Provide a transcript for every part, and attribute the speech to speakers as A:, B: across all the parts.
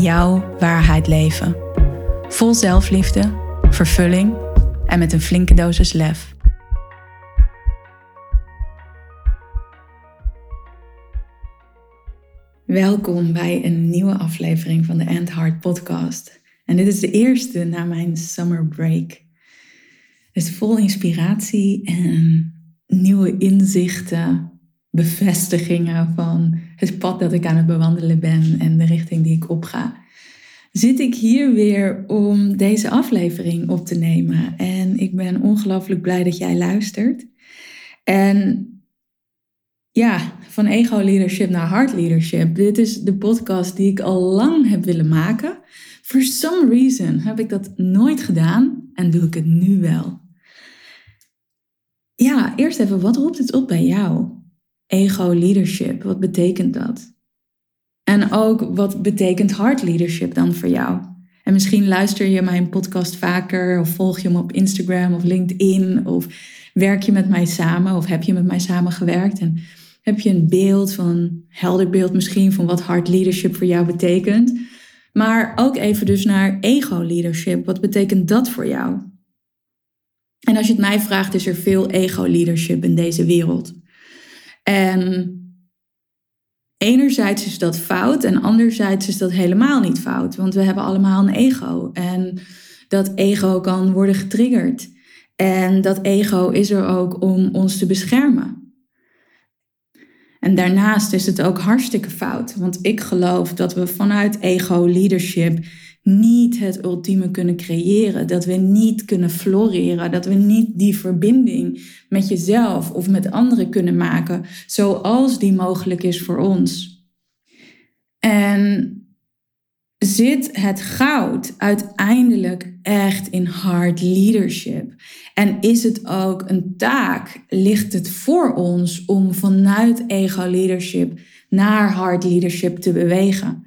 A: jouw waarheid leven. Vol zelfliefde, vervulling en met een flinke dosis lef. Welkom bij een nieuwe aflevering van de End Heart podcast. En dit is de eerste na mijn summer break. Het is vol inspiratie en nieuwe inzichten, bevestigingen van het pad dat ik aan het bewandelen ben en de richting die ik opga, zit ik hier weer om deze aflevering op te nemen. En ik ben ongelooflijk blij dat jij luistert. En ja, van ego leadership naar heart leadership. Dit is de podcast die ik al lang heb willen maken. For some reason heb ik dat nooit gedaan en doe ik het nu wel. Ja, eerst even, wat roept het op bij jou? Ego leadership? Wat betekent dat? En ook wat betekent heart leadership dan voor jou? En misschien luister je mijn podcast vaker of volg je hem op Instagram of LinkedIn of werk je met mij samen of heb je met mij samengewerkt en heb je een beeld van helder beeld misschien van wat heart leadership voor jou betekent. Maar ook even dus naar ego leadership. Wat betekent dat voor jou? En als je het mij vraagt, is er veel ego leadership in deze wereld. En enerzijds is dat fout en anderzijds is dat helemaal niet fout, want we hebben allemaal een ego en dat ego kan worden getriggerd. En dat ego is er ook om ons te beschermen. En daarnaast is het ook hartstikke fout, want ik geloof dat we vanuit ego leadership niet het ultieme kunnen creëren, dat we niet kunnen floreren, dat we niet die verbinding met jezelf of met anderen kunnen maken zoals die mogelijk is voor ons. En zit het goud uiteindelijk echt in hard leadership? En is het ook een taak, ligt het voor ons om vanuit ego leadership naar hard leadership te bewegen?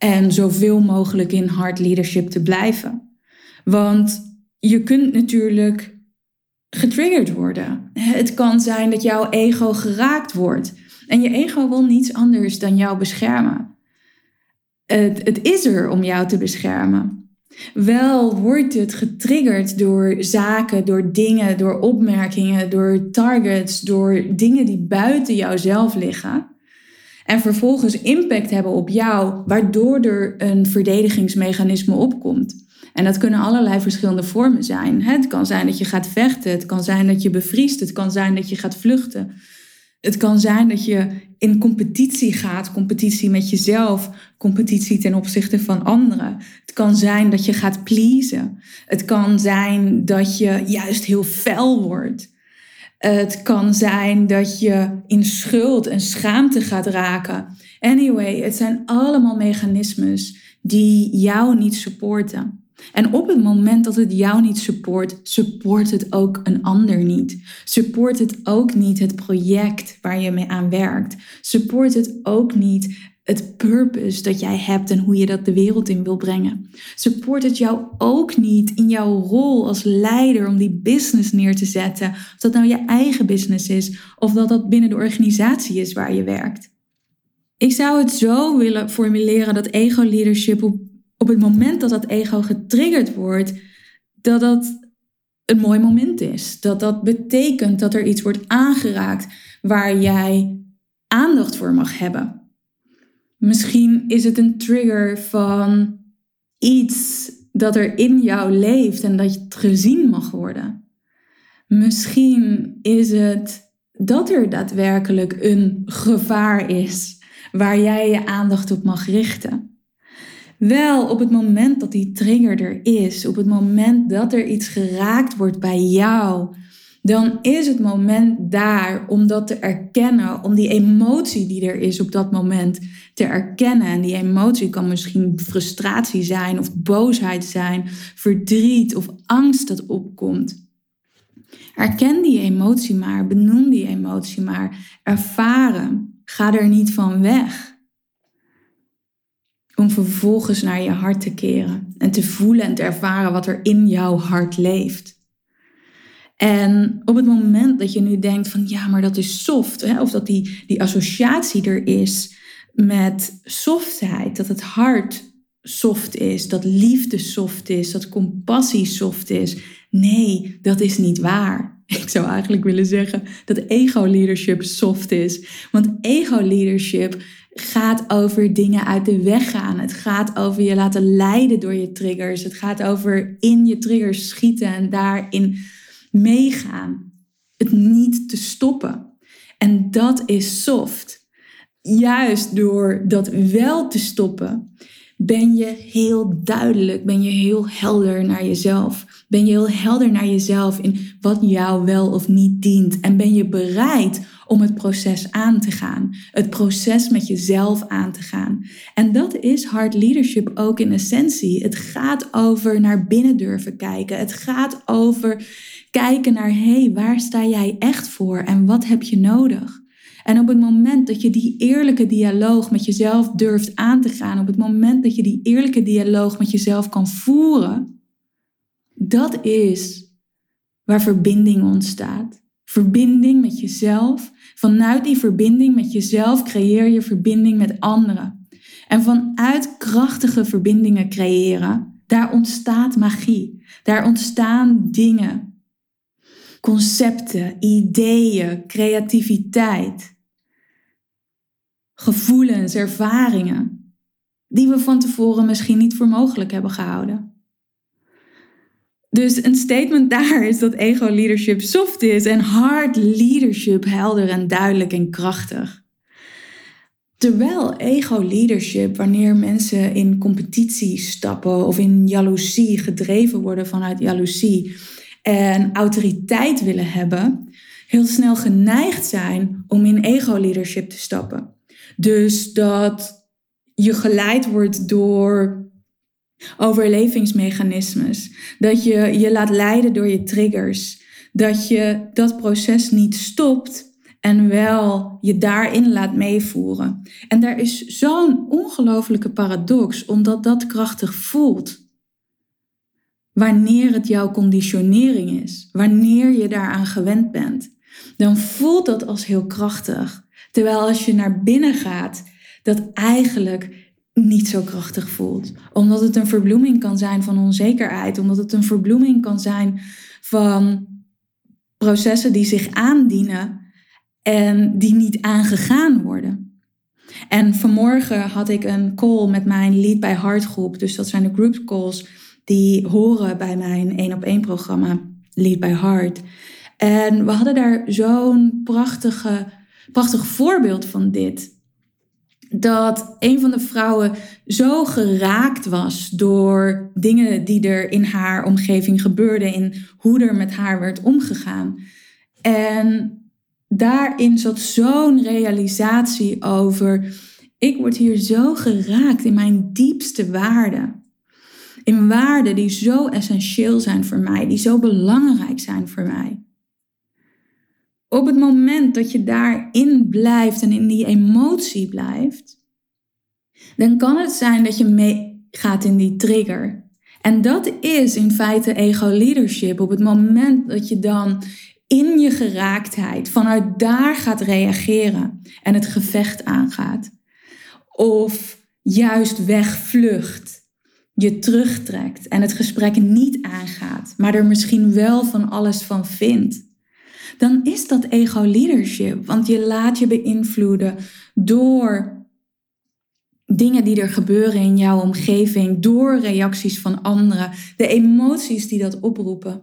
A: En zoveel mogelijk in hard leadership te blijven. Want je kunt natuurlijk getriggerd worden. Het kan zijn dat jouw ego geraakt wordt. En je ego wil niets anders dan jou beschermen. Het, het is er om jou te beschermen. Wel wordt het getriggerd door zaken, door dingen, door opmerkingen, door targets, door dingen die buiten jouzelf liggen. En vervolgens impact hebben op jou, waardoor er een verdedigingsmechanisme opkomt. En dat kunnen allerlei verschillende vormen zijn. Het kan zijn dat je gaat vechten, het kan zijn dat je bevriest, het kan zijn dat je gaat vluchten. Het kan zijn dat je in competitie gaat, competitie met jezelf, competitie ten opzichte van anderen. Het kan zijn dat je gaat pleasen. Het kan zijn dat je juist heel fel wordt. Het kan zijn dat je in schuld en schaamte gaat raken. Anyway, het zijn allemaal mechanismes die jou niet supporten. En op het moment dat het jou niet support, support het ook een ander niet. Support het ook niet het project waar je mee aan werkt. Support het ook niet het purpose dat jij hebt en hoe je dat de wereld in wil brengen. Support het jou ook niet in jouw rol als leider om die business neer te zetten. Of dat nou je eigen business is of dat dat binnen de organisatie is waar je werkt. Ik zou het zo willen formuleren dat ego leadership op, op het moment dat dat ego getriggerd wordt, dat dat een mooi moment is. Dat dat betekent dat er iets wordt aangeraakt waar jij aandacht voor mag hebben. Misschien is het een trigger van iets dat er in jou leeft en dat het gezien mag worden. Misschien is het dat er daadwerkelijk een gevaar is waar jij je aandacht op mag richten. Wel, op het moment dat die trigger er is, op het moment dat er iets geraakt wordt bij jou, dan is het moment daar om dat te erkennen, om die emotie die er is op dat moment te erkennen. En die emotie kan misschien frustratie zijn of boosheid zijn, verdriet of angst dat opkomt. Erken die emotie maar, benoem die emotie maar, ervaren. Ga er niet van weg. Om vervolgens naar je hart te keren en te voelen en te ervaren wat er in jouw hart leeft. En op het moment dat je nu denkt van ja, maar dat is soft, hè, of dat die, die associatie er is met softheid, dat het hart soft is, dat liefde soft is, dat compassie soft is. Nee, dat is niet waar. Ik zou eigenlijk willen zeggen dat ego-leadership soft is. Want ego-leadership gaat over dingen uit de weg gaan. Het gaat over je laten leiden door je triggers. Het gaat over in je triggers schieten en daarin meegaan. Het niet te stoppen. En dat is soft. Juist door dat wel te stoppen, ben je heel duidelijk, ben je heel helder naar jezelf. Ben je heel helder naar jezelf in wat jou wel of niet dient. En ben je bereid om het proces aan te gaan. Het proces met jezelf aan te gaan. En dat is hard leadership ook in essentie. Het gaat over naar binnen durven kijken. Het gaat over kijken naar, hé, hey, waar sta jij echt voor en wat heb je nodig? En op het moment dat je die eerlijke dialoog met jezelf durft aan te gaan, op het moment dat je die eerlijke dialoog met jezelf kan voeren, dat is waar verbinding ontstaat. Verbinding met jezelf. Vanuit die verbinding met jezelf creëer je verbinding met anderen. En vanuit krachtige verbindingen creëren, daar ontstaat magie. Daar ontstaan dingen concepten, ideeën, creativiteit, gevoelens, ervaringen, die we van tevoren misschien niet voor mogelijk hebben gehouden. Dus een statement daar is dat ego leadership soft is en hard leadership helder en duidelijk en krachtig. Terwijl ego leadership, wanneer mensen in competitie stappen of in jaloezie gedreven worden vanuit jaloezie, en autoriteit willen hebben, heel snel geneigd zijn om in ego-leadership te stappen. Dus dat je geleid wordt door overlevingsmechanismes, dat je je laat leiden door je triggers, dat je dat proces niet stopt en wel je daarin laat meevoeren. En daar is zo'n ongelofelijke paradox, omdat dat krachtig voelt wanneer het jouw conditionering is, wanneer je daaraan gewend bent, dan voelt dat als heel krachtig. Terwijl als je naar binnen gaat, dat eigenlijk niet zo krachtig voelt. Omdat het een verbloeming kan zijn van onzekerheid, omdat het een verbloeming kan zijn van processen die zich aandienen en die niet aangegaan worden. En vanmorgen had ik een call met mijn Lead by Heart groep. Dus dat zijn de group calls die horen bij mijn één op één programma Lead by Heart. En we hadden daar zo'n prachtige, prachtig voorbeeld van dit. Dat een van de vrouwen zo geraakt was door dingen die er in haar omgeving gebeurden, in hoe er met haar werd omgegaan. En daarin zat zo'n realisatie over, ik word hier zo geraakt in mijn diepste waarden in waarden die zo essentieel zijn voor mij, die zo belangrijk zijn voor mij. Op het moment dat je daarin blijft en in die emotie blijft, dan kan het zijn dat je meegaat in die trigger. En dat is in feite ego-leadership. Op het moment dat je dan in je geraaktheid vanuit daar gaat reageren en het gevecht aangaat. Of juist wegvlucht je terugtrekt en het gesprek niet aangaat, maar er misschien wel van alles van vindt, dan is dat ego-leadership. Want je laat je beïnvloeden door dingen die er gebeuren in jouw omgeving, door reacties van anderen, de emoties die dat oproepen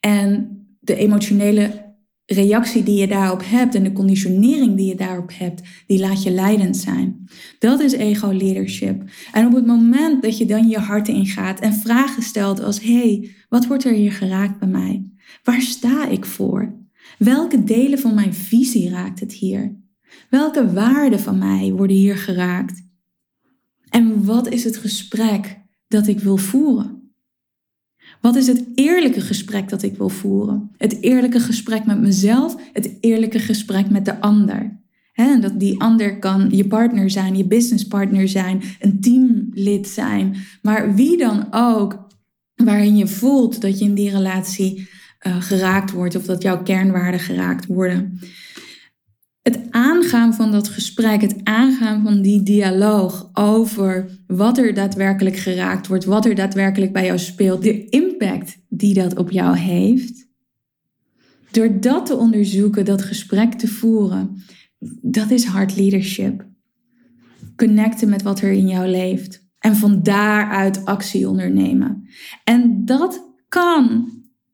A: en de emotionele reactie die je daarop hebt en de conditionering die je daarop hebt, die laat je leidend zijn. Dat is ego leadership. En op het moment dat je dan je hart ingaat en vragen stelt als: hey, wat wordt er hier geraakt bij mij? Waar sta ik voor? Welke delen van mijn visie raakt het hier? Welke waarden van mij worden hier geraakt? En wat is het gesprek dat ik wil voeren? Wat is het eerlijke gesprek dat ik wil voeren? Het eerlijke gesprek met mezelf, het eerlijke gesprek met de ander. Dat die ander kan je partner zijn, je businesspartner zijn, een teamlid zijn. Maar wie dan ook, waarin je voelt dat je in die relatie uh, geraakt wordt of dat jouw kernwaarden geraakt worden. Het aangaan van dat gesprek, het aangaan van die dialoog over wat er daadwerkelijk geraakt wordt, wat er daadwerkelijk bij jou speelt, de impact die dat op jou heeft. Door dat te onderzoeken, dat gesprek te voeren, dat is hard leadership. Connecten met wat er in jou leeft. En van daaruit actie ondernemen. En dat kan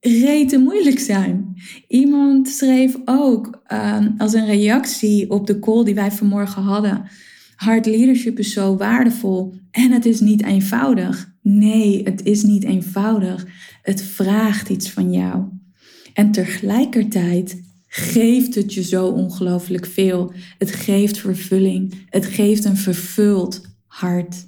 A: rete moeilijk zijn. Iemand schreef ook ehm, als een reactie op de call die wij vanmorgen hadden. Hard leadership is zo waardevol en het is niet eenvoudig. Nee, het is niet eenvoudig. Het vraagt iets van jou. En tegelijkertijd geeft het je zo ongelooflijk veel. Het geeft vervulling. Het geeft een vervuld hart.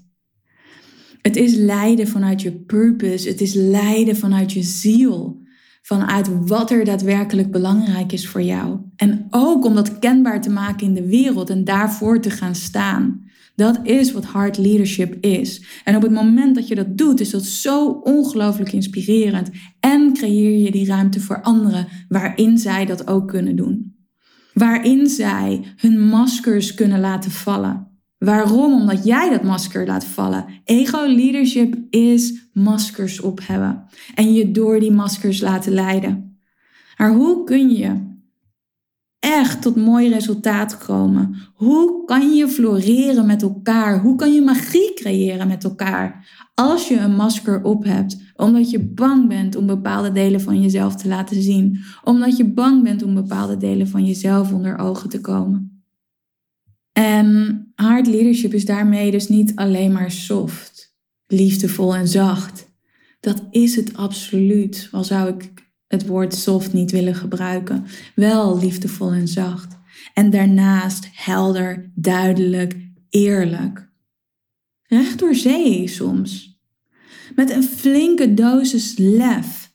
A: Het is lijden vanuit je purpose. Het is lijden vanuit je ziel. Vanuit wat er daadwerkelijk belangrijk is voor jou. En ook om dat kenbaar te maken in de wereld en daarvoor te gaan staan. Dat is wat hard leadership is. En op het moment dat je dat doet, is dat zo ongelooflijk inspirerend. En creëer je die ruimte voor anderen waarin zij dat ook kunnen doen. Waarin zij hun maskers kunnen laten vallen. Waarom? Omdat jij dat masker laat vallen. Ego leadership is maskers op hebben en je door die maskers laten leiden. Maar hoe kun je echt tot mooi resultaat komen? Hoe kan je floreren met elkaar? Hoe kan je magie creëren met elkaar? Als je een masker op hebt, omdat je bang bent om bepaalde delen van jezelf te laten zien, omdat je bang bent om bepaalde delen van jezelf onder ogen te komen. En hard leadership is daarmee dus niet alleen maar soft, liefdevol en zacht. Dat is het absoluut, al zou ik het woord soft niet willen gebruiken. Wel liefdevol en zacht. En daarnaast helder, duidelijk, eerlijk. Recht door zee soms. Met een flinke dosis lef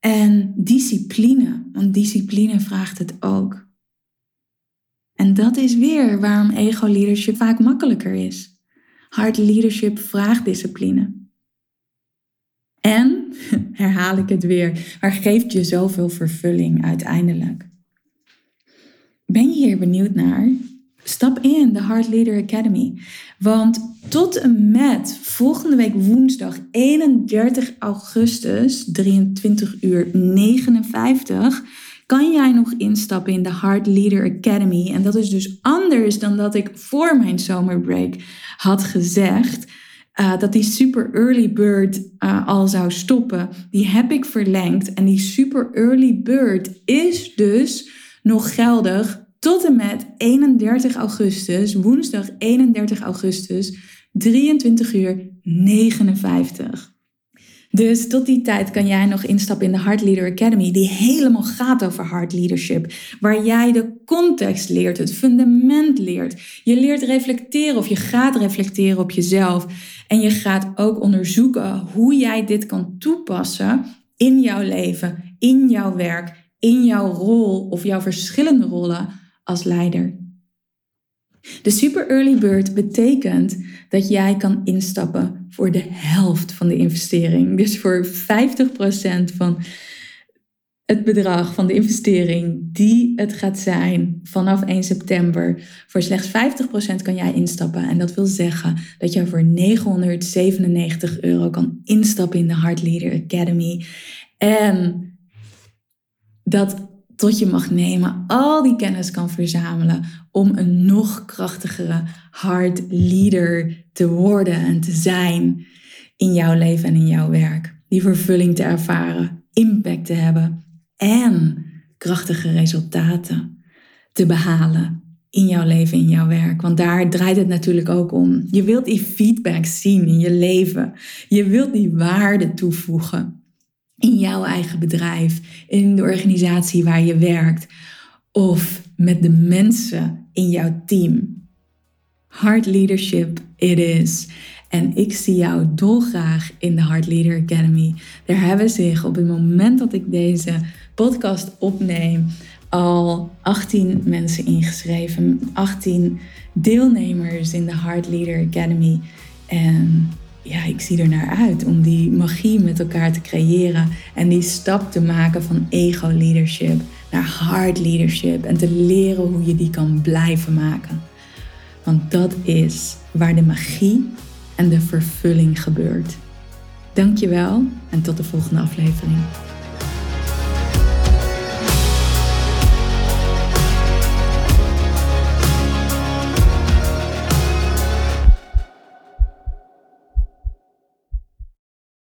A: en discipline, want discipline vraagt het ook. En dat is weer waarom ego-leadership vaak makkelijker is. Hard leadership vraagt discipline. En, herhaal ik het weer, maar geeft je zoveel vervulling uiteindelijk. Ben je hier benieuwd naar? Stap in de Hard Leader Academy. Want tot en met volgende week woensdag 31 augustus, 23 uur 59 kan jij nog instappen in de Hard Leader Academy. En dat is dus anders dan dat ik voor mijn zomerbreak had gezegd. Uh, dat die super early bird uh, al zou stoppen. Die heb ik verlengd. En die super early bird is dus nog geldig tot en met 31 augustus, woensdag 31 augustus, 23 uur 59. Dus tot die tijd kan jij nog instappen in de Heart Leader Academy, die helemaal gaat over hard leadership. Waar jij de context leert, het fundament leert. Je leert reflecteren of je gaat reflecteren op jezelf. En je gaat ook onderzoeken hoe jij dit kan toepassen in jouw leven, in jouw werk, in jouw rol of jouw verschillende rollen als leider. De super early bird betekent dat jij kan instappen voor de helft van de investering. Dus voor 50% van het bedrag van de investering die het gaat zijn vanaf 1 september. Voor slechts 50% kan jij instappen. En dat wil zeggen dat je voor 997 euro kan instappen in de Heart Leader Academy. En dat tot je mag nemen, al die kennis kan verzamelen om een nog krachtigere hard leader te worden en te zijn in jouw leven en in jouw werk. Die vervulling te ervaren, impact te hebben en krachtige resultaten te behalen in jouw leven, in jouw werk. Want daar draait het natuurlijk ook om. Je wilt die feedback zien in je leven. Je wilt die waarde toevoegen in jouw eigen bedrijf, in de organisatie waar je werkt of met de mensen in jouw team. Hard leadership it is. En ik zie jou dolgraag in de Heart Leader Academy. Er hebben zich op het moment dat ik deze podcast opneem al 18 mensen ingeschreven. 18 deelnemers in de Heart Leader Academy. En ja, ik zie er naar uit om die magie met elkaar te creëren en die stap te maken van ego leadership naar heart leadership en te leren hoe je die kan blijven maken. Want dat is waar de magie en de vervulling gebeurt. Dankjewel en tot de volgende aflevering.